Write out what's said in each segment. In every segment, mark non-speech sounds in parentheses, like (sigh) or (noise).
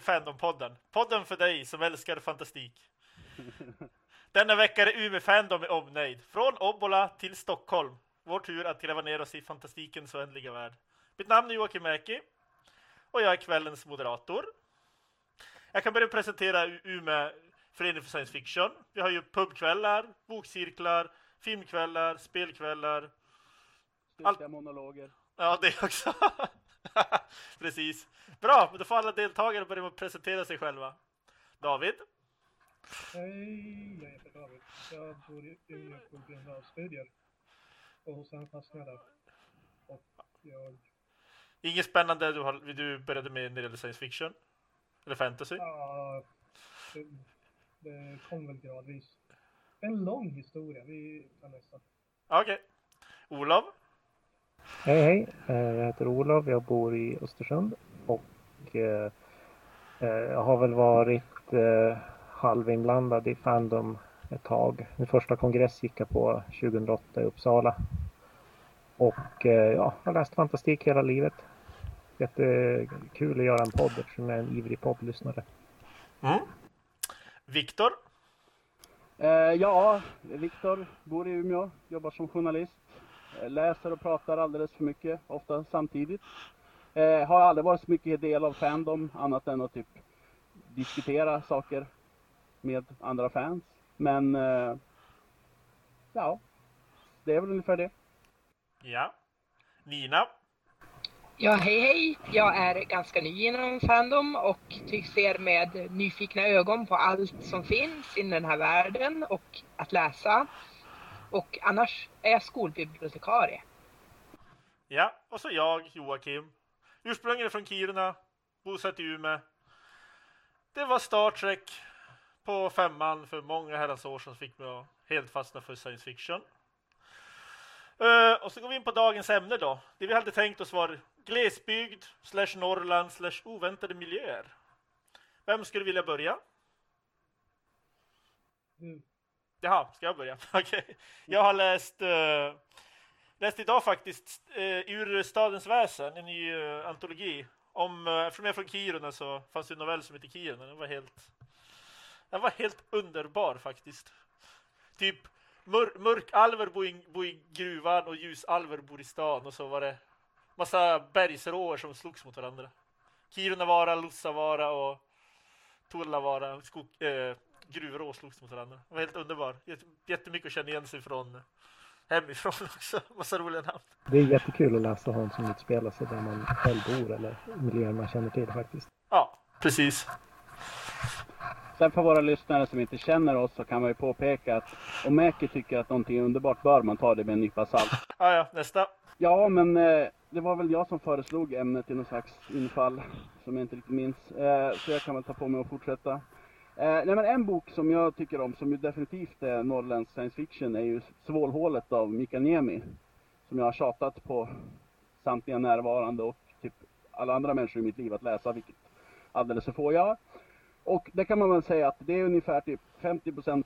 till Fandom-podden. Podden för dig som älskar fantastik. (laughs) Denna vecka är det Umeå Fandom med omnejd. Från Obbola till Stockholm. Vår tur att gräva ner oss i fantastikens oändliga värld. Mitt namn är Joakim Mäki. Och jag är kvällens moderator. Jag kan börja presentera Umeå Förening för Science Fiction. Vi har ju pubkvällar, bokcirklar, filmkvällar, spelkvällar. Allt... monologer. Ja, det också. (laughs) (laughs) Precis. Bra, då får alla deltagare börja med att presentera sig själva. David? Hej, jag heter David. Jag bor i Umeå på grund av studier. Och sen fastnade jag Och jag... Inget spännande du, har, du började med när det gäller science fiction? Eller fantasy? Ja, det, det kom väl gradvis. En lång historia, vi kan nästan. Okej. Okay. Olof? Hej hej, eh, jag heter Olof, jag bor i Östersund och eh, eh, jag har väl varit halvinblandad i Fandom ett tag. Min första kongress gick jag på 2008 i Uppsala. Och ja, jag har läst fantastik hela livet. Jättekul att göra en podd eftersom jag är en ivrig poddlyssnare. Mm. Viktor? Eh, ja, Viktor bor i Umeå, jobbar som journalist. Läser och pratar alldeles för mycket, ofta samtidigt. Eh, har aldrig varit så mycket del av Fandom annat än att typ diskutera saker med andra fans. Men eh, ja, det är väl ungefär det. Ja. Nina? Ja, hej hej! Jag är ganska ny inom Fandom och ser med nyfikna ögon på allt som finns i den här världen och att läsa. Och annars är jag skolbibliotekarie. Ja, och så jag, Joakim. Ursprungligen från Kiruna, bosatt i Umeå. Det var Star Trek på femman för många herrans år som fick mig att helt fastna för science fiction. Uh, och så går vi in på dagens ämne då. Det vi hade tänkt oss var glesbygd, slash Norrland, slash oväntade miljöer. Vem skulle vilja börja? Mm. Jaha, ska jag börja? (laughs) Okej. Okay. Jag har läst, uh, läst idag faktiskt uh, ur Stadens väsen, en ny uh, antologi. Om, uh, eftersom jag är från Kiruna så fanns det en novell som heter Kiruna. Den var helt, den var helt underbar faktiskt. Typ mör, mörkalver bor i, bor i gruvan och ljusalver bor i stan och så var det massa bergsråer som slogs mot varandra. Kirunavara, Lussavara och Tullavara, skog, eh, gruvrå slogs mot varandra. Det var helt underbart. Jättemycket att känna igen sig från hemifrån också. (laughs) Massa roliga namn. Det är jättekul att läsa sånt som utspelar sig där man själv bor eller miljöer man känner till faktiskt. Ja, precis. Sen för våra lyssnare som inte känner oss så kan man ju påpeka att om Mäki tycker att någonting är underbart bör man ta det med en nypa salt. Ja, ja, nästa. Ja, men eh, det var väl jag som föreslog ämnet i någon slags infall som jag inte riktigt minns. Eh, så jag kan väl ta på mig och fortsätta. Eh, nej, men en bok som jag tycker om, som ju definitivt är norrländsk science fiction, är ju Svålhålet av Mika Niemi. Som jag har tjatat på samtliga närvarande och typ alla andra människor i mitt liv att läsa, vilket alldeles för få gör. Och det kan man väl säga att det är ungefär typ 50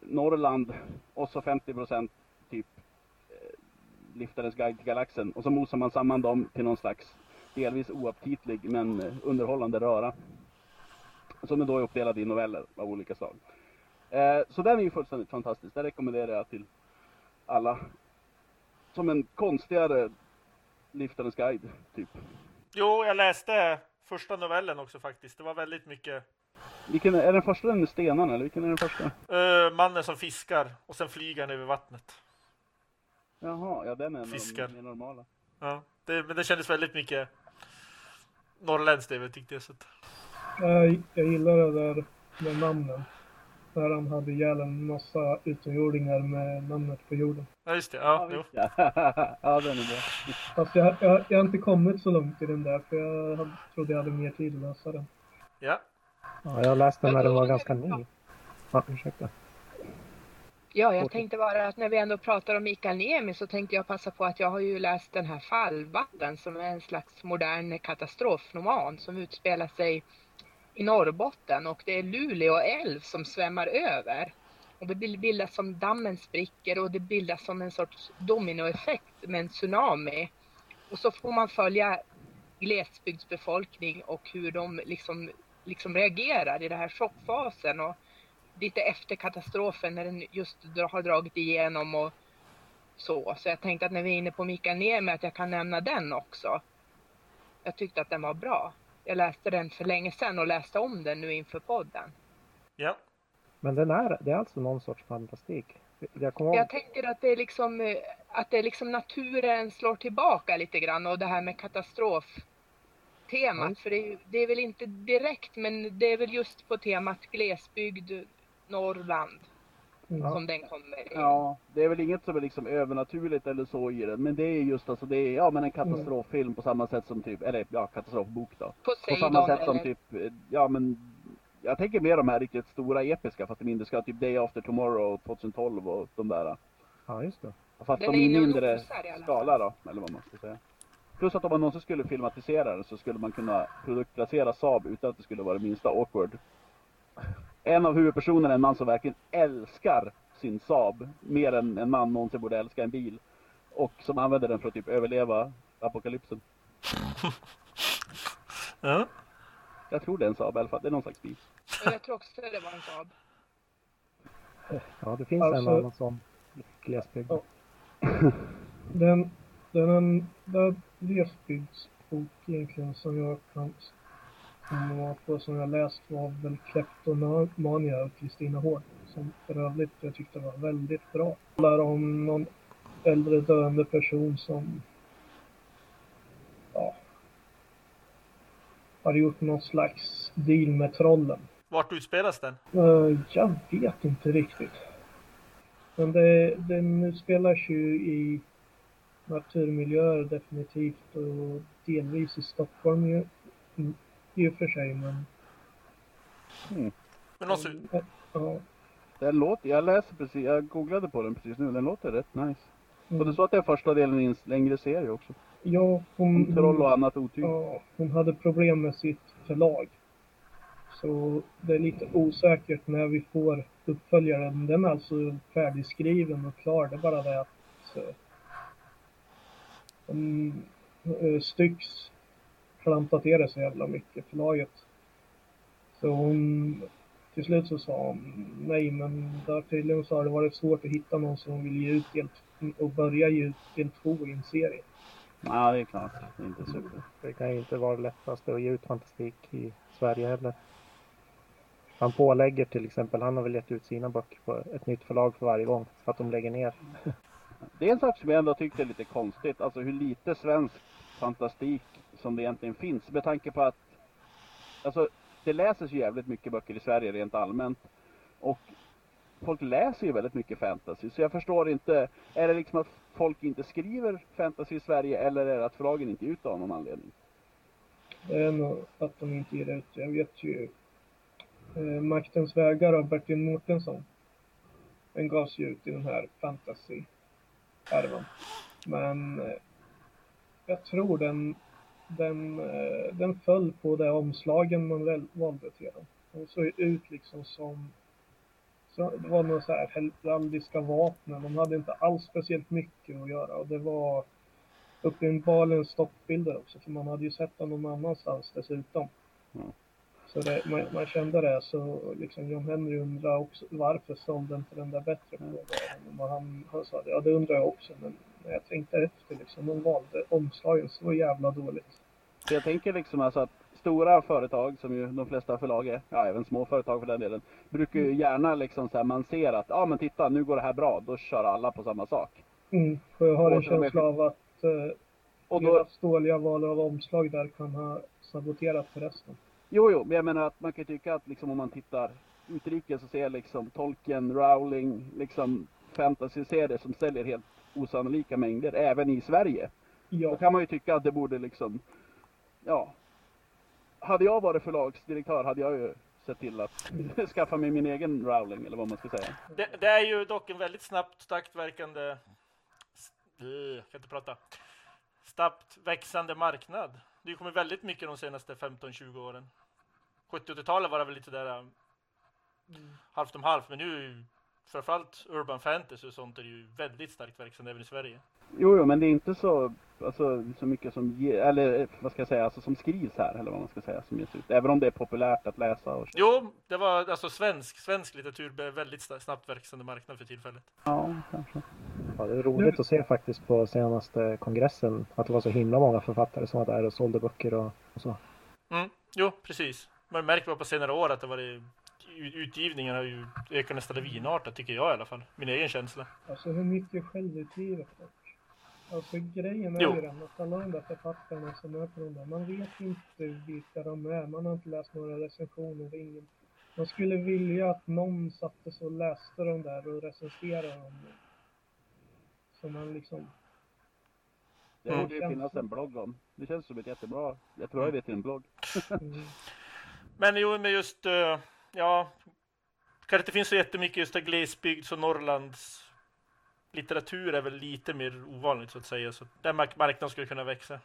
Norrland och så 50 typ eh, Liftarens guide till galaxen. Och så mosar man samman dem till någon slags delvis oaptitlig men eh, underhållande röra. Som är då är uppdelad i noveller av olika slag. Eh, så den är ju fullständigt fantastisk. Den rekommenderar jag till alla. Som en konstigare Liftarens guide, typ. Jo, jag läste första novellen också faktiskt. Det var väldigt mycket vilken är, är den första den med stenarna eller vilken är den första? Uh, mannen som fiskar och sen flyger han över vattnet. Jaha, ja den är Fiskar. mer normala. Ja, det, men det kändes väldigt mycket norrländskt det tyckte jag. Så att... jag, jag gillar det där med namnen. Där han hade ihjäl en massa utomjordingar med namnet på jorden. Ja just det, ja. Ja, (laughs) ja. ja den är bra. Fast jag, jag, jag har inte kommit så långt i den där för jag hade, trodde jag hade mer tid att läsa den. Ja. Ja, jag läste den när den var ganska ny. Ja, ursäkta. Ja, jag tänkte bara att när vi ändå pratar om Mikael Niemi så tänkte jag passa på att jag har ju läst den här Fallvatten som är en slags modern katastrofroman som utspelar sig i Norrbotten och det är Luleå älv som svämmar över. Och det bildas som dammen spricker och det bildas som en sorts dominoeffekt med en tsunami. Och så får man följa glesbygdsbefolkning och hur de liksom, liksom reagerar i den här chockfasen och lite efter katastrofen när den just har dragit igenom och så. Så jag tänkte att när vi är inne på Mikael Niemi att jag kan nämna den också. Jag tyckte att den var bra. Jag läste den för länge sedan och läste om den nu inför podden. Ja. Men den är, det är alltså någon sorts fantastik? Jag, kommer jag tänker att det är liksom eh, att det är liksom naturen slår tillbaka lite grann och det här med katastroftemat. Mm. För det är, det är väl inte direkt men det är väl just på temat glesbygd, Norrland. Ja. Som den kommer i. Ja, det är väl inget som är liksom övernaturligt eller så i den. Men det är just alltså, det är ja men en katastroffilm mm. på samma sätt som typ, eller ja katastrofbok då. På, på samma sätt som typ, ja men jag tänker mer de här riktigt stora episka fast i mindre skala, typ Day After Tomorrow 2012 och de där. Ja, just det. Fast de i mindre skala då, eller vad man ska säga. Plus att om man någonsin skulle filmatisera den så skulle man kunna produktplacera Saab utan att det skulle vara det minsta awkward. En av huvudpersonerna är en man som verkligen älskar sin Saab mer än en man någonsin borde älska en bil. Och som använder den för att typ överleva apokalypsen. (laughs) ja. Jag tror det är en Saab i alla fall. Det är någon slags bil. Jag tror också det var en Saab. (laughs) Ja, det finns alltså, en annan sån glesbygd. Ja. den, den enda glesbygdsbok egentligen som jag kan på som jag läst var väl Kleptomania av Kristina Hård. Som för övrigt jag tyckte var väldigt bra. Det handlar om någon äldre döende person som har gjort någon slags deal med trollen. Vart utspelas den? Uh, jag vet inte riktigt. Men det, den utspelas ju i naturmiljöer definitivt och delvis i Stockholm ju, i och för sig men... Mm. Men också... Ja. Den låter, jag läser precis, jag googlade på den precis nu, den låter rätt nice. Mm. Och det står att det är första delen i en längre serie också. Ja, hon... Om troll och annat otyg. Ja, hon hade problem med sitt förlag. Så det är lite osäkert när vi får uppföljaren. Den är alltså färdigskriven och klar. Det är bara det att um, Styx klantat det så jävla mycket, förlaget. Så hon, till slut så sa hon nej, men där tydligen så har det varit svårt att hitta någon som vill ge ut del, och börja ge ut del två i en serie. Ja, det är klart. Det är inte super. Det kan ju inte vara det lättaste att ge ut fantastik i Sverige heller. Han pålägger till exempel, han har väl gett ut sina böcker på ett nytt förlag för varje gång för att de lägger ner. Det är en sak som jag ändå tyckte är lite konstigt, alltså hur lite svensk fantastik som det egentligen finns med tanke på att alltså det läses ju jävligt mycket böcker i Sverige rent allmänt och folk läser ju väldigt mycket fantasy så jag förstår inte, är det liksom att folk inte skriver fantasy i Sverige eller är det att förlagen inte ger ut av någon anledning? Det är nog att de inte ger ut. Jag vet ju eh, Maktens vägar av Bertil Mårtensson. Den gavs ju ut i den här fantasy-härvan. Men eh, jag tror den, den, eh, den föll på det omslagen man valde till den. Den såg ut liksom som så det var några så här heraldiska vapen. De hade inte alls speciellt mycket att göra och det var uppenbarligen stoppbilder också för man hade ju sett dem någon annanstans dessutom. Mm. Så det, man, man, kände det så liksom John Henry undrade också varför sålde inte den där bättre på mm. han, han sa det, ja det undrar jag också men när jag tänkte efter liksom, de valde omslagen så jävla dåligt. Så jag tänker liksom alltså att stora företag, som ju de flesta förlag är, ja även små företag för den delen, brukar ju mm. gärna liksom så här, man ser att, ja men titta nu går det här bra, då kör alla på samma sak. Mm, för jag har en känsla av att eh, och då, deras dåliga val av omslag där kan ha saboterat för resten. Jo, jo, men jag menar att man kan tycka att liksom om man tittar utrikes så ser liksom Tolkien, Rowling, liksom fantasy-serier som säljer helt osannolika mängder, även i Sverige. Ja. Då kan man ju tycka att det borde liksom, ja, hade jag varit förlagsdirektör hade jag ju sett till att (laughs) skaffa mig min egen Rowling eller vad man ska säga. Det, det är ju dock en väldigt snabbt starkt verkande, jag kan inte prata, snabbt växande marknad. Det kommer väldigt mycket de senaste 15-20 åren. 70-80-talet var det väl lite där mm. halvt om halvt, men nu framförallt urban fantasy och sånt är ju väldigt starkt verksamt även i Sverige. Jo, jo, men det är inte så, alltså, så mycket som, ge, eller vad ska jag säga, alltså, som skrivs här, eller vad man ska säga, som ges ut. Även om det är populärt att läsa och Jo, det var alltså svensk, svensk litteratur blev väldigt snabbt växande marknad för tillfället. Ja, kanske. Ja, det är roligt att se faktiskt på senaste kongressen att det var så himla många författare som var där och sålde böcker och, och så. Mm, jo, precis. Man märker bara på senare år att det varit utgivningen har ju ökat nästan lavinartat tycker jag i alla fall. Min egen känsla. Alltså hur mycket självutgivet dock. Alltså grejen är Jo. ju den att alla de där författarna som är på de där, man vet inte vilka de är. Man har inte läst några recensioner, ingen. Man skulle vilja att någon satte sig och läste de där och recenserade dem. Så man liksom, Det Mm. borde ju finnas en blogg om. Det känns som ett jättebra, jättebra idé till en blogg. mm, (laughs) Men jo, med just, eh, ja, kanske inte finns så jättemycket just av glesbygds och Norrlands litteratur är väl lite mer ovanligt så att säga. Så den marknaden skulle kunna växa.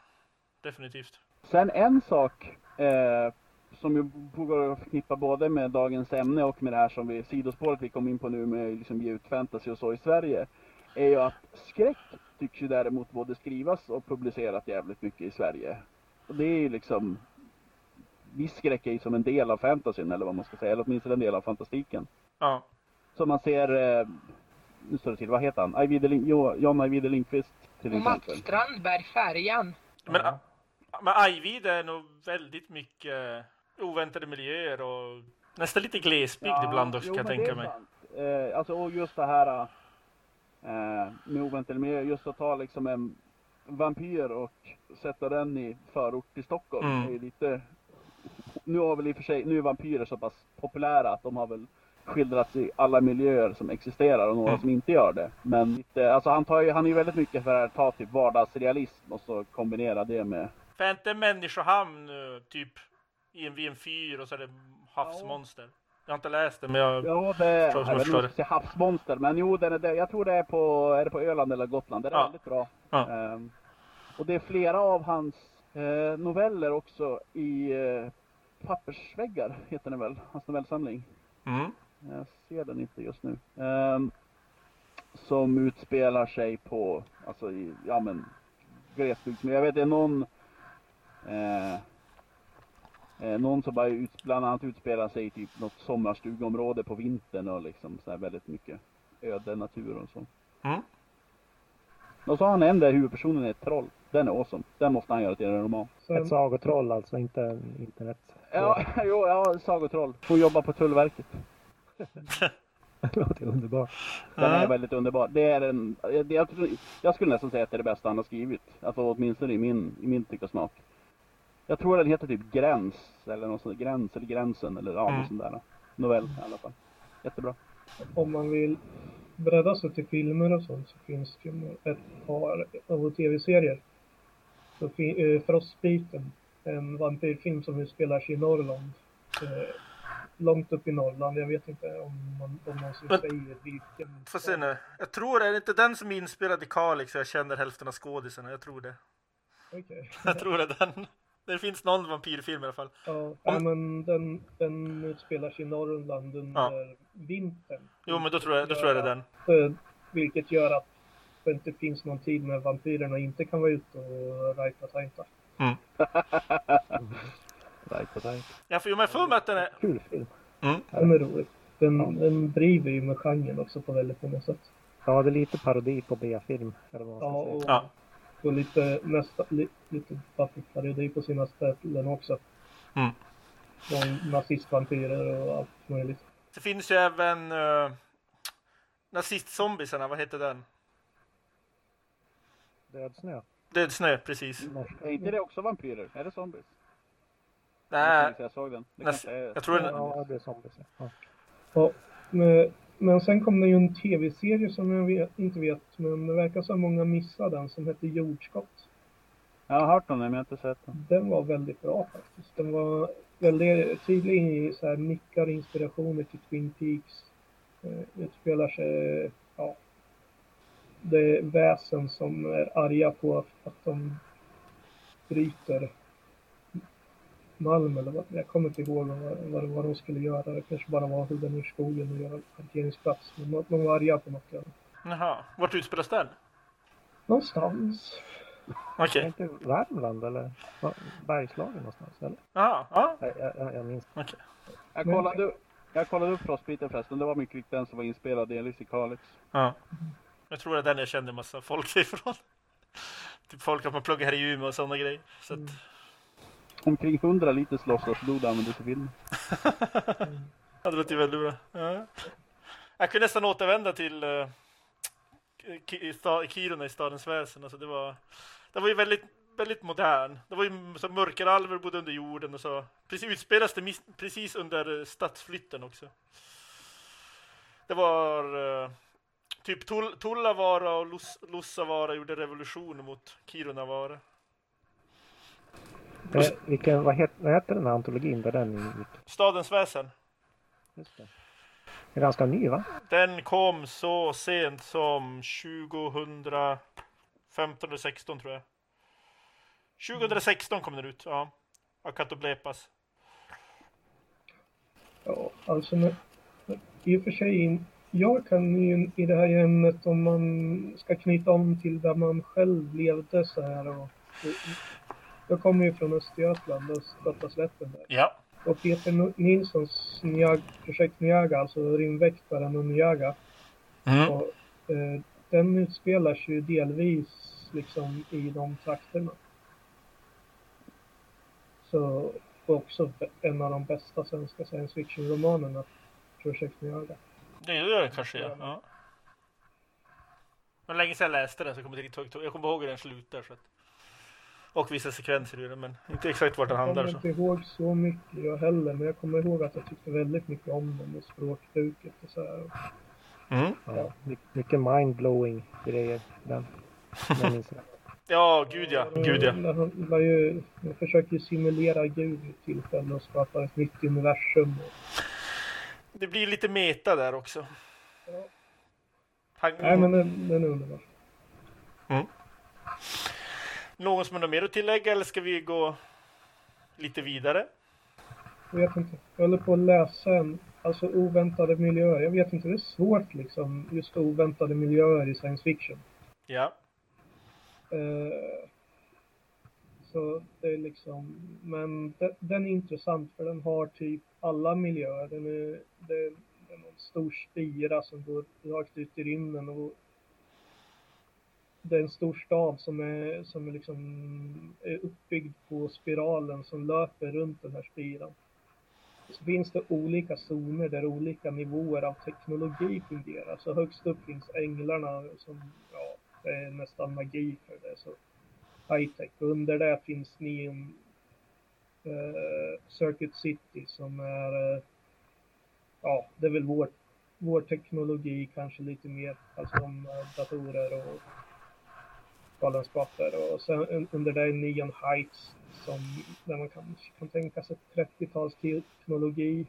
Definitivt. Sen en sak eh, som ju går att förknippa både med dagens ämne och med det här som vi, sidospåret vi kom in på nu med liksom ge ut fantasy och så i Sverige. Är ju att skräck tycks ju däremot både skrivas och publiceras jävligt mycket i Sverige. Och det är ju liksom Viss skräck är ju som en del av fantasyn eller vad man ska säga, eller åtminstone en del av fantastiken. Ja. Så man ser, eh, nu står det till, vad heter han? Ajvide Lin- Jo- John Ajvide Lindqvist till Och Mats. Strandberg, Färjan. Men, Ja. men Ajvide är nog väldigt mycket oväntade miljöer och nästan lite glesbygd ibland också jo, kan jag tänka det mig. är sant. Eh, alltså och just det här eh, med oväntade miljöer, just att ta liksom en vampyr och sätta den i förort till Stockholm Mm. är lite Nu har väl i och för sig, nu är vampyrer så pass populära att de har väl skildrats i alla miljöer som existerar och några Mm. som inte gör det. Men lite, alltså han tar ju, han är ju väldigt mycket för att ta typ vardagsrealism och så kombinera det med För är inte en människohamn eh, typ i en, vid en fyr och så är det havsmonster? Jag har inte läst det men jag... Ja, det Förstår som jag förstår säga havsmonster, men jo, den är det. jag tror det är på, är det på Öland eller Gotland. Det är Ja. väldigt bra. Ja. Ehm, och det är flera av hans eh, noveller också i eh, Pappersväggar, heter den väl, hans novellsamling. Mm. Jag ser den inte just nu. Ehm, som utspelar sig på, alltså i, ja men, glesbygd. Men jag vet det är någon, eh, eh, någon som bara ut, bland annat utspelar sig i typ något sommarstugområde på vintern och liksom så här väldigt mycket öde natur och så. Mm. Och så har han en där huvudpersonen är ett troll. Den är awesome. Den måste han göra till en roman. Ett sagotroll alltså, inte internet. Ja, (laughs) jo, ja, sagotroll. Får jobba på Tullverket. (laughs) Det låter underbart. Den är väldigt underbar. Det är en, jag, jag, skulle nästan säga att det är det bästa han har skrivit. Alltså åtminstone i min, i min tycke och smak. Jag tror den heter typ Gräns, eller något sånt, Gräns eller Gränsen, eller ja, Mm. något sånt där. Novell i alla fall. Jättebra. om man vill bredda sig till filmer och sånt så finns det ju ett par tv-serier. Så fi- eh, Frostbiten, en vampyrfilm som utspelar sig i Norrland. Eh, långt upp i Norrland, jag vet inte om man, om man Men- säger vilken. Får se nu. Jag tror det är inte den som är inspelad i Kalix och jag känner hälften av skådisarna. Jag tror det. Okej. (laughs) Jag tror det är den. Det finns någon vampyrfilm i alla fall. Ja, ja, men den, den utspelar sig i Norrland under vintern. Jo, men då tror jag, då tror jag det är den. Eh, Vilket gör att det inte finns någon tid när vampyrerna inte kan vara ute och rajta tajta. (laughs) Jag får ju med för mig att den är... Kul film. Den är rolig. Den, den driver ju med genren också på väldigt många sätt. Ja, det är lite parodi på B-film. Eller vad man Ja, och. Ja. och lite, nästa, li, lite Buffy-parodi på sina ställen också. Mm. Från nazistvampyrer och allt möjligt. Det finns ju även uh, nazistzombisarna, vad heter den? Död snö. Död snö, precis. Är inte det också vampyrer? Är det zombies? Nej, Jag såg den. Det näst- är... jag tror den... Ja, det är zombies. ja. Ja, men, men sen kom det ju en tv-serie som jag vet, inte vet, men det verkar som många missade den, som heter Jordskott. Jag har hört om den, men jag har inte sett den. Den var väldigt bra faktiskt. Den var väldigt tydlig i så här nickar inspirationer till Twin Peaks. Eh, utspelar sig, det är väsen som är arga på att, att de bryter malm eller vad, jag kommer inte ihåg vad, vad var de skulle göra. Det kanske bara var att hugga ner skogen och göra parkeringsplats. Men de var arga på något. Jaha, vart utspelas den? Någonstans. Okej. Inte Värmland eller Bergslagen någonstans? Eller? Jaha, ja. Jag, jag, jag- jag minns Okej. Jag kollade, jag kollade upp Frostbiten förresten. Det var mycket riktigt den som var inspelad delvis i Kalix. Ja. Jag tror att den jag kände massa folk (laughs) ifrån. Typ folk att man pluggar här i Umeå och sådana grejer. Så att, Omkring 100 liter låtsasblod användes i filmen. (laughs) ja, det låter ju väldigt bra. Ja. Jag kunde nästan återvända till uh, Kiruna i stadens väsen. Alltså det var, det var ju väldigt, väldigt modern. Det var ju så mörkeralver bodde under jorden och så. Precis utspelas det precis under eh, stadsflytten också. Det var eh, typ Tull- Tullavara och Lus- Lussavara gjorde revolution mot Kirunavara. Eh, vilken, vad, het, vad heter den här antologin där den gick? Stadens väsen. Just det. Den är ganska ny va? Den kom så sent som 2015 eller 16 tror jag. 2016 kom den ut, ja. Akato Blepas. Ja, alltså men, i och för sig, jag kan ju i det här ämnet om man ska knyta om till där man själv levde så här och, jag kommer ju från Östergötland, Östgötaslätten där. Ja. Och Peter Nilssons Niag, projekt Niaga, alltså rymdväktaren och Niaga, Mm. och, eh, den utspelar sig ju delvis liksom i de trakterna. Så också en av de bästa svenska science fiction-romanerna, Projekt Niaga. Det gör den kanske, ja. ja. Men länge sedan jag läste den så kommer jag inte riktigt ihåg. Jag kommer ihåg hur den slutar. Så att... Och vissa sekvenser ur den, men inte exakt vart den Jag handlar. kommer Så. inte ihåg så mycket jag heller, men jag kommer ihåg att jag tyckte väldigt mycket om den och språkbruket och så här. Mm. Ja. My- Mycket mindblowing grejer i den. (laughs) Jag. Ja, gud ja. Gud ja. Det ju, jag försöker ju simulera Gud vid tillfälle och skapa ett nytt universum. Det blir lite meta där också. Han... Nej men den, den är underbar. Någon som har något mer att tillägga eller ska vi gå lite vidare? Jag vet inte. Jag håller på att läsa en, alltså oväntade miljöer. Jag vet inte, det är svårt liksom, just oväntade miljöer i science fiction. Ja. Eh, så det är liksom, men den, den är intressant för den har typ alla miljöer. Den är, det, det är någon stor spira som går rakt ut i rymden och det är en stor stad som är, som är liksom är uppbyggd på spiralen som löper runt den här spiran. Så finns det olika zoner där olika nivåer av teknologi fungerar. Så högst upp finns änglarna som, ja, det är nästan magi för det. Så high tech. Under det finns Neon eh, Circuit City som är, eh, ja, det är väl vår, vår teknologi kanske lite mer, alltså om eh, datorer och galenskaper. Och sen under det är Neon Heights som, där man kan, kan tänka sig 30-tals teknologi.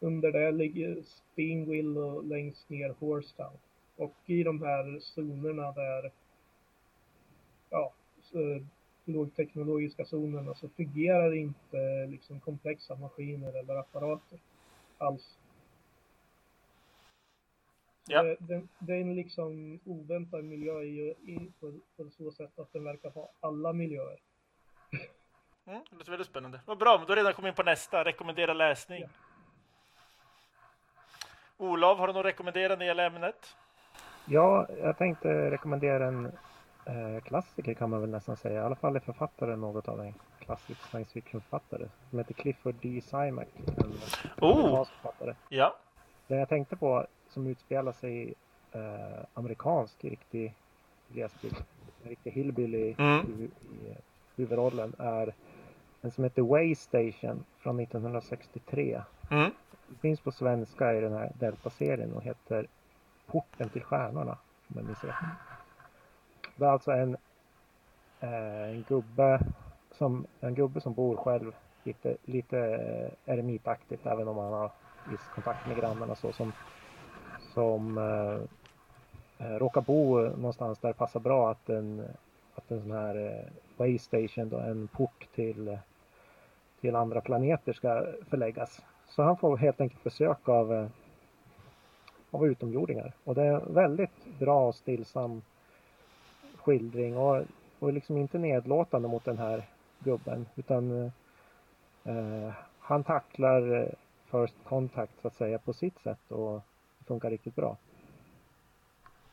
Under det ligger Spinwheel och längst ner Horsetown. Och i de här zonerna där, ja, lågteknologiska zonerna så fungerar inte liksom komplexa maskiner eller apparater alls. Ja. Det, det, det är en liksom oväntad miljö i, i, på, på så sätt att den verkar ha alla miljöer. Mm, det låter väldigt spännande. Vad bra, men då har redan kommit in på nästa. Rekommendera läsning. Ja. Olav, har du något rekommendera när det gäller ämnet? Ja, jag tänkte rekommendera en eh, klassiker kan man väl nästan säga. I alla fall är författaren något av en klassisk science fiction-författare. Som heter Clifford D. Simak. En Oh, författare. ja. Det jag tänkte på som utspelar sig i eh, amerikansk riktig glesbygd. En riktig hillbilly Mm. i, i huvudrollen är en som heter Way Station från 1963. Mm. Det finns på svenska i den här Delta-serien och heter Porten till stjärnorna. Om jag minns rätt. Det är alltså en, eh, en gubbe som en gubbe som bor själv lite, lite eh, eremitaktigt även om han har viss kontakt med grannarna så som som eh, eh, råkar bo någonstans där det passar bra att en, att en sån här eh, då, en port till till andra planeter ska förläggas. Så han får helt enkelt besök av, av utomjordingar. Och det är en väldigt bra och stillsam skildring och, och liksom inte nedlåtande mot den här gubben utan eh, han tacklar eh, First Contact så att säga på sitt sätt och det funkar riktigt bra.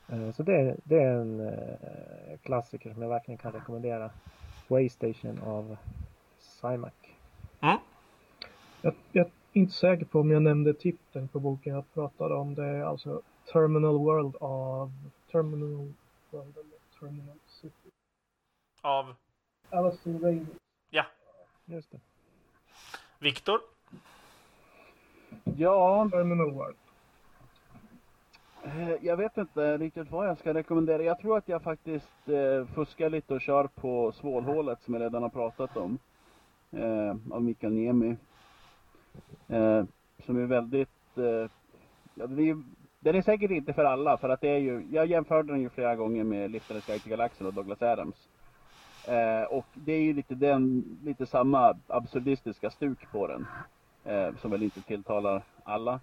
Eh, så det, det, är en eh, klassiker som jag verkligen kan rekommendera. Waystation av Simac. Mm. Jag, jag, är inte säker på om jag nämnde titeln på boken jag pratade om. Det är alltså Terminal World av Terminal World eller Terminal City. Av? Alistair Reynolds. Ja. Just det. Viktor? Ja. Terminal World. Eh, jag vet inte riktigt vad jag ska rekommendera. Jag tror att jag faktiskt eh, fuskar lite och kör på svålhålet som jag redan har pratat om. Eh, av Mikael Niemi. Eh, som är väldigt... Eh, ja, är, den är säkert inte för alla för att det är ju... Jag jämförde den ju flera gånger med Liftarens guide till galaxen och Douglas Adams. Eh, och det är ju lite, den, lite samma absurdistiska stuk på den. Eh, som väl inte tilltalar alla.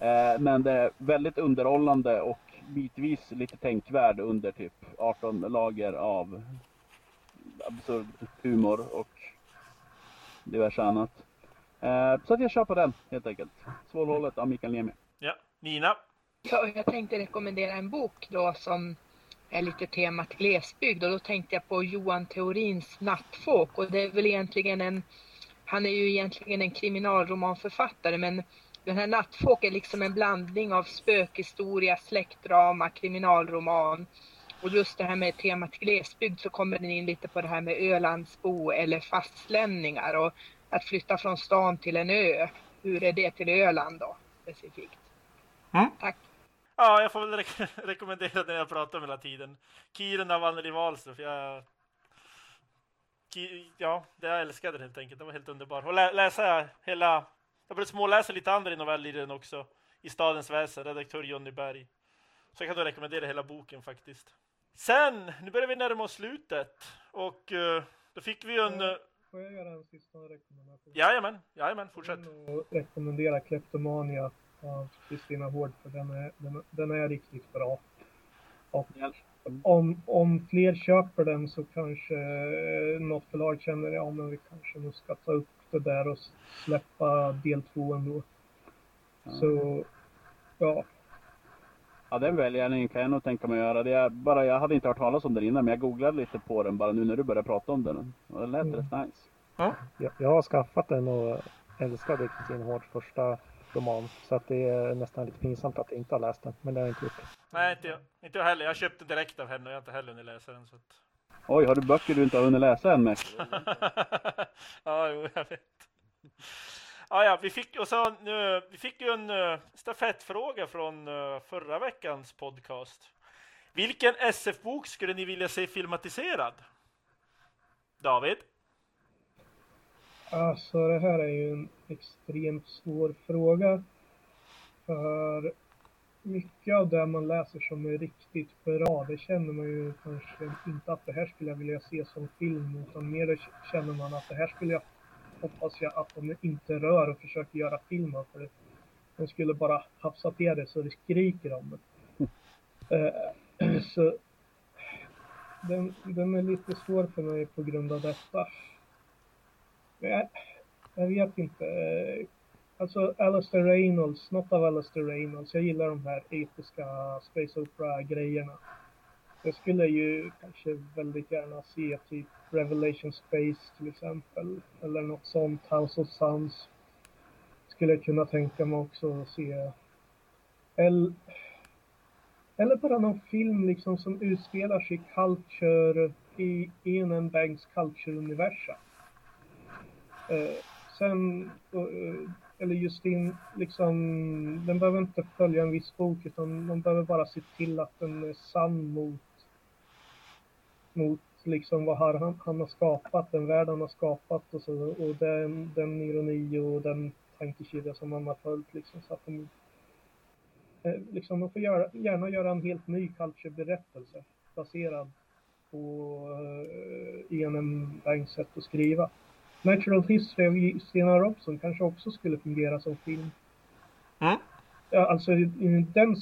Eh, men det är väldigt underhållande och bitvis lite tänkvärd under typ 18 lager av absurd humor och diverse annat. Eh, så att jag kör på den helt enkelt. Svålhålet av Mikael Niemi. Ja, Nina? Ja, jag tänkte rekommendera en bok då som är lite temat glesbygd och då tänkte jag på Johan Theorins Nattfåk och det är väl egentligen en han är ju egentligen en kriminalromanförfattare men den här Nattfåk är liksom en blandning av spökhistoria, släktdrama, kriminalroman. Och just det här med temat glesbygd så kommer den in lite på det här med Ölandsbo eller fastlänningar och att flytta från stan till en ö. Hur är det till Öland då specifikt? Mm. Tack. Ja, jag får väl re (laughs) rekommendera den jag pratar om hela tiden. Kiruna Vannery Wahlström. Jag... Ja, det jag älskade helt enkelt. Det var helt underbart. Och lä läsa hela jag började småläsa lite andra noveller i den också. I Stadens väsen, redaktör Jonny Berg. Så jag kan då rekommendera hela boken faktiskt. Sen, nu börjar vi närma oss slutet. Och uh, då fick vi en... Uh, Får jag göra en sista rekommendation? Jajamän, jajamän, fortsätt. Jag rekommendera Kleptomania av Kristina Hård för den är, den, den är riktigt bra. Och om, om fler köper den så kanske något förlag känner ja men vi kanske nu ska ta upp det där och släppa del två ändå. Så, ja. Ja, den välgärningen kan jag nog tänka mig att göra. Det är bara, jag hade inte hört talas om den innan, men jag googlade lite på den bara nu när du började prata om den. Och den lät mm. rätt nice. Ja. Jag, jag har skaffat den och älskade Kristin Hårds första roman. Så att det är nästan lite pinsamt att jag inte har läst den. Men det har jag inte gjort. Nej, inte jag. Inte jag heller. Jag köpte direkt av henne och jag har inte heller hunnit läsa den. Så att... Oj, har du böcker du inte har hunnit läsa än med? (laughs) ja, jo, jag vet. Ja, ja, vi fick, och så, nu, vi fick ju en uh, stafettfråga från uh, förra veckans podcast. Vilken SF-bok skulle ni vilja se filmatiserad? David? Alltså, det här är ju en extremt svår fråga. För mycket av det man läser som är riktigt bra, det känner man ju kanske inte att det här skulle jag vilja se som film, utan mer känner man att det här skulle jag, hoppas jag att de inte rör och försöker göra film av, för de skulle bara hafsa till det så det skriker om det. Uh, (laughs) (clears throat) så den, den är lite svår för mig på grund av detta. Men jag, jag vet inte. Alltså Alastair Reynolds, något av Alastair Reynolds. Jag gillar de här episka Space Opera-grejerna. Jag skulle ju kanske väldigt gärna se typ Revelation Space till exempel. Eller något sånt, House of Suns. Skulle jag kunna tänka mig också att se. Eller, eller bara någon film liksom som utspelar sig i culture, i en Banks culture-universum. Eh, sen eh, eller eller Justin, liksom, den behöver inte följa en viss bok utan de behöver bara se till att den är sann mot, mot liksom vad han, han har skapat, den värld han har skapat och så, och den, den ironi och den tankekedja som han har följt liksom så att de eh, liksom, de får göra, gärna göra en helt ny culture-berättelse baserad på uh, Ian Banks sätt att skriva. Natural History av Stina Robson kanske också skulle fungera som film. Mm. Ja, alltså, den,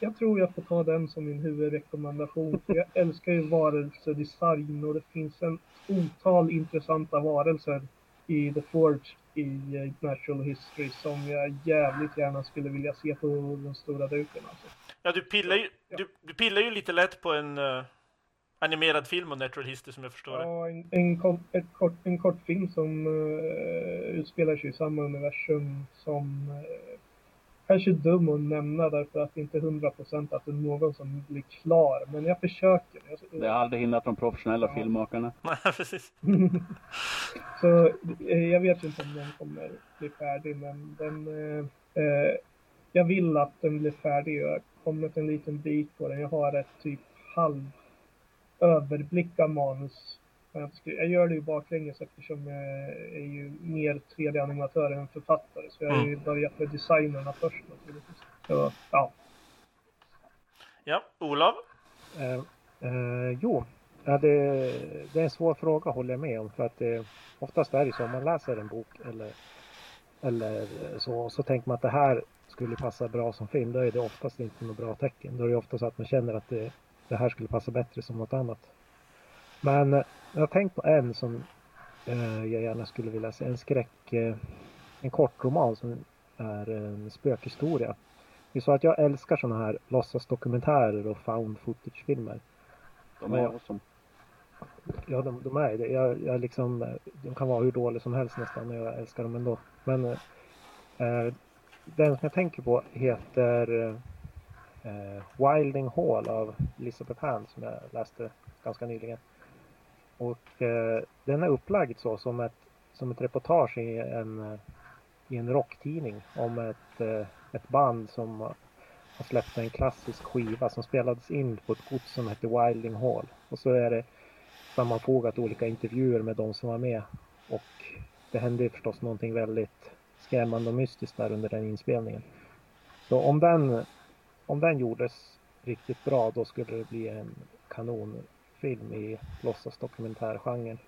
jag tror jag får ta den som min huvudrekommendation. För jag (laughs) älskar ju varelsedesign och det finns en otal intressanta varelser i The Forge i Natural History som jag jävligt gärna skulle vilja se på den stora duken. Alltså. Ja, du pillar ju, du, du pillar ju lite lätt på en uh, animerad film om Natural History som jag förstår det. Ja, en, en, ett kort, en kortfilm som uh, utspelar sig i samma universum som uh, kanske dum att nämna därför att det inte är hundra procent att det är någon som blir klar. Men jag försöker. Det har aldrig hindrat de professionella ja. filmmakarna. (laughs) Nej, precis. (laughs) Så eh, jag vet inte om den kommer bli färdig, men den... Eh, jag vill att den blir färdig. Jag har kommit en liten bit på den. Jag har ett typ halv överblick av manus jag gör det ju baklänges eftersom jag är ju mer 3D-animatör än författare. Så jag har ju mm. börjat med designerna först naturligtvis. Så, ja. Ja, Olof? Eh, eh, jo, ja, det, det, är en svår fråga håller jag med om. För att det, oftast är det så om man läser en bok eller, eller så, så tänker man att det här skulle passa bra som film. Då är det oftast inte något bra tecken. Då är det ofta så att man känner att det, det här skulle passa bättre som något annat. Men eh, jag har tänkt på en som eh, jag gärna skulle vilja se. En skräck, eh, en kort roman som är en spökhistoria. Det är så att jag älskar sådana här låtsasdokumentärer och found footage-filmer. De är awesome. Ja, de, de är det. Jag, jag liksom, de kan vara hur dåliga som helst nästan, men jag älskar dem ändå. Men eh, den som jag tänker på heter Eh, Wilding Hall av Elizabeth Hand som jag läste ganska nyligen. Och eh, den är upplagd så som ett, som ett reportage i en, eh, i en rocktidning om ett, eh, ett band som har släppt en klassisk skiva som spelades in på ett gods som heter Wilding Hall. Och så är det sammanfogat olika intervjuer med de som var med. Och det hände förstås någonting väldigt skrämmande och mystiskt där under den inspelningen. Så om den, om den gjordes riktigt bra då skulle det bli en kanon film i låtsasdokumentärgenren.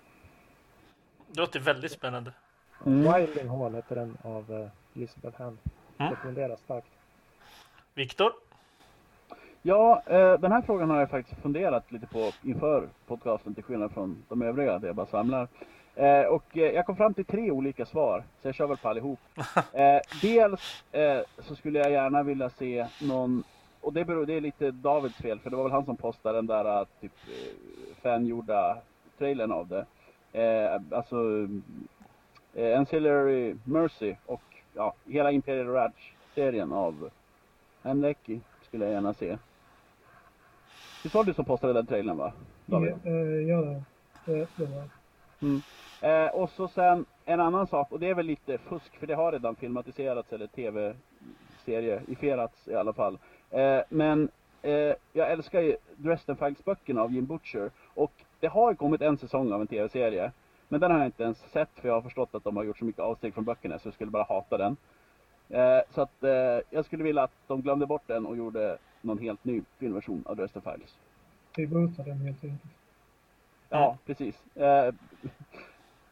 Det låter väldigt spännande. Mm. Wilding Hall heter den av uh, Elizabeth Hand. Mm. Rekommenderas starkt. Viktor? Ja, eh, den här frågan har jag faktiskt funderat lite på inför podcasten till skillnad från de övriga där jag bara samlar. Eh, och eh, jag kom fram till tre olika svar, så jag kör väl på allihop. (laughs) Eh, dels eh, så skulle jag gärna vilja se någon och det, beror, det är lite Davids fel, för det var väl han som postade den där typ eh, fangjorda trailern av det. Eh, alltså eh, Ancillary Mercy och ja, hela Imperial Ratch-serien av Handlecki skulle jag gärna se. Det var du som postade den trailern va? David? Ja, ja det, det var mm. Eh, Och så sen en annan sak, och det är väl lite fusk för det har redan filmatiserats eller tv-serieifierats i alla fall. Eh, men eh, jag älskar ju Dresden Files-böckerna av Jim Butcher. Och det har kommit en säsong av en tv-serie. Men den har jag inte ens sett för jag har förstått att de har gjort så mycket avsteg från böckerna så jag skulle bara hata den. Eh, så att eh, jag skulle vilja att de glömde bort den och gjorde någon helt ny filmversion av Dresden Files. Reboota den helt enkelt. Ja, precis. Eh,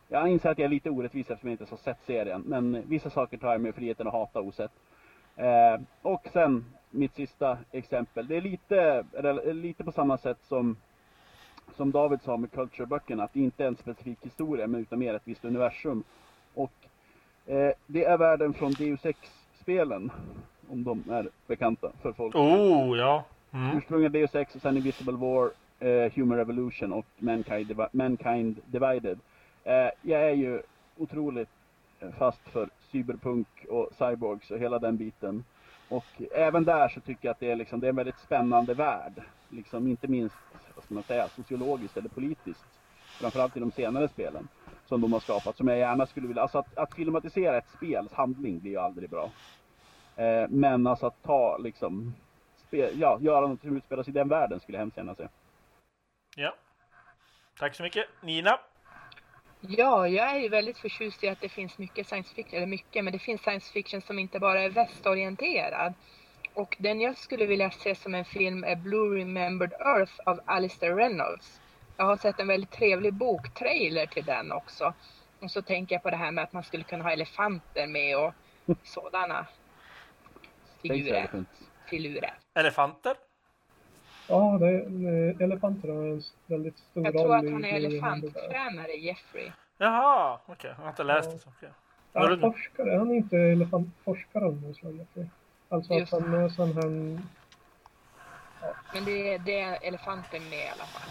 jag inser att jag är lite orättvis eftersom jag inte har sett serien. Men vissa saker tar jag mig friheten att hata osett. Eh, och sen mitt sista exempel. Det är lite, lite på samma sätt som, som David sa med Culture-böckerna. Att det inte är en specifik historia men utan mer ett visst universum. Och eh, det är världen från Deus Ex-spelen. Om de är bekanta för folk. Oh, ja. Mm. Ursprungligen Deus Ex och sen Invisible War, eh, Human Revolution och Mankind, Mankind Divided. Eh, jag är ju otroligt fast för cyberpunk och cyborgs och hela den biten. Och även där så tycker jag att det är, liksom, det är en väldigt spännande värld. Liksom, inte minst, vad ska man säga, sociologiskt eller politiskt. Framförallt i de senare spelen som de har skapat. Som jag gärna skulle vilja, alltså att, att filmatisera ett spels handling blir ju aldrig bra. Eh, men alltså att ta liksom, Spe, ja, göra något som utspelas i den världen skulle jag hemskt gärna se. Ja. Tack så mycket. Nina? Ja, jag är ju väldigt förtjust i att det finns mycket science fiction, eller mycket, men det finns science fiction som inte bara är västorienterad. Och den jag skulle vilja se som en film är Blue Remembered Earth av Alistair Reynolds. Jag har sett en väldigt trevlig boktrailer till den också. Och så tänker jag på det här med att man skulle kunna ha elefanter med och sådana figurer. Filurer. Elefanter? Ja, det är, elefanter har en väldigt stor Jag roll tror att han är elefanttränare, Jeffrey. Jaha, okej. Jag har inte läst Ja. det. så, okej. Ja, det- forskare. Han är inte elefantforskare om något slag. Jeffrey. Alltså Just att han är sån här... Men det, är- det är elefanter med i alla fall.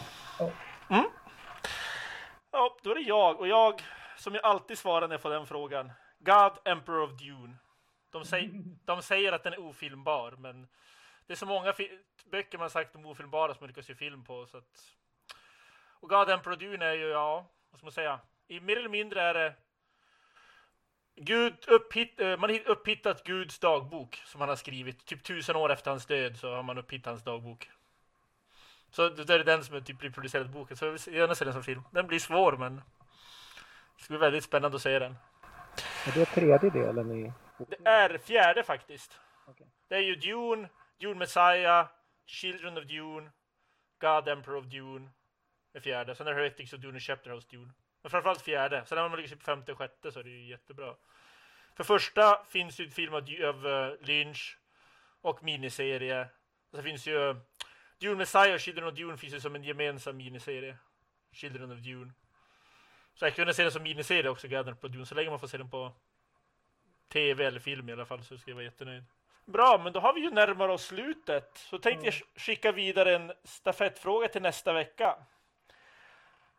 Ja, då är det jag. Och jag, som jag alltid svarar när jag får den frågan. God Emperor of Dune. De, säger, de säger att den är ofilmbar, men det är så många böcker man sagt om ofilmbara som man lyckas göra film på. Så att... Och God Emperor Dune är ju, ja, vad ska man säga? I mer eller mindre är det Gud upphitt, eh, man har upphittat Guds dagbok som han har skrivit. Typ tusen år efter hans död så har man upphittat hans dagbok. Så det är den som är typ reproducerad boken. Så jag vill gärna se den som film. Den blir svår men det ska bli väldigt spännande att se den. Är det tredje delen i Det är fjärde faktiskt. Okej. Det är ju Dune, Dune Messiah, Children of Dune, God Emperor of Dune. är fjärde. Sen är det Heretics och Dune och Chapter House Dune. Men framförallt fjärde. Sen när man ligger på femte och sjätte så är det ju jättebra. För första finns ju ett film av, eh, Lynch och miniserie. Och så finns ju eh, Dune Messiah och Children of Dune finns ju som en gemensam miniserie. Children of Dune. Så jag kunde se den som miniserie också, God på of Dune. Så länge man får se den på tv eller film i alla fall så ska jag vara jättenöjd. Bra, men då har vi ju närmare oss slutet. Så tänkte jag sk- skicka vidare en stafettfråga till nästa vecka.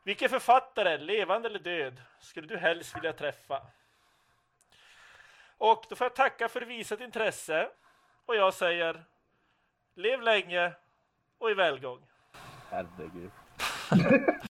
Vilken författare, levande eller död, skulle du helst vilja träffa? Och då får jag tacka för visat intresse. Och jag säger, lev länge och i välgång. Herregud. (laughs)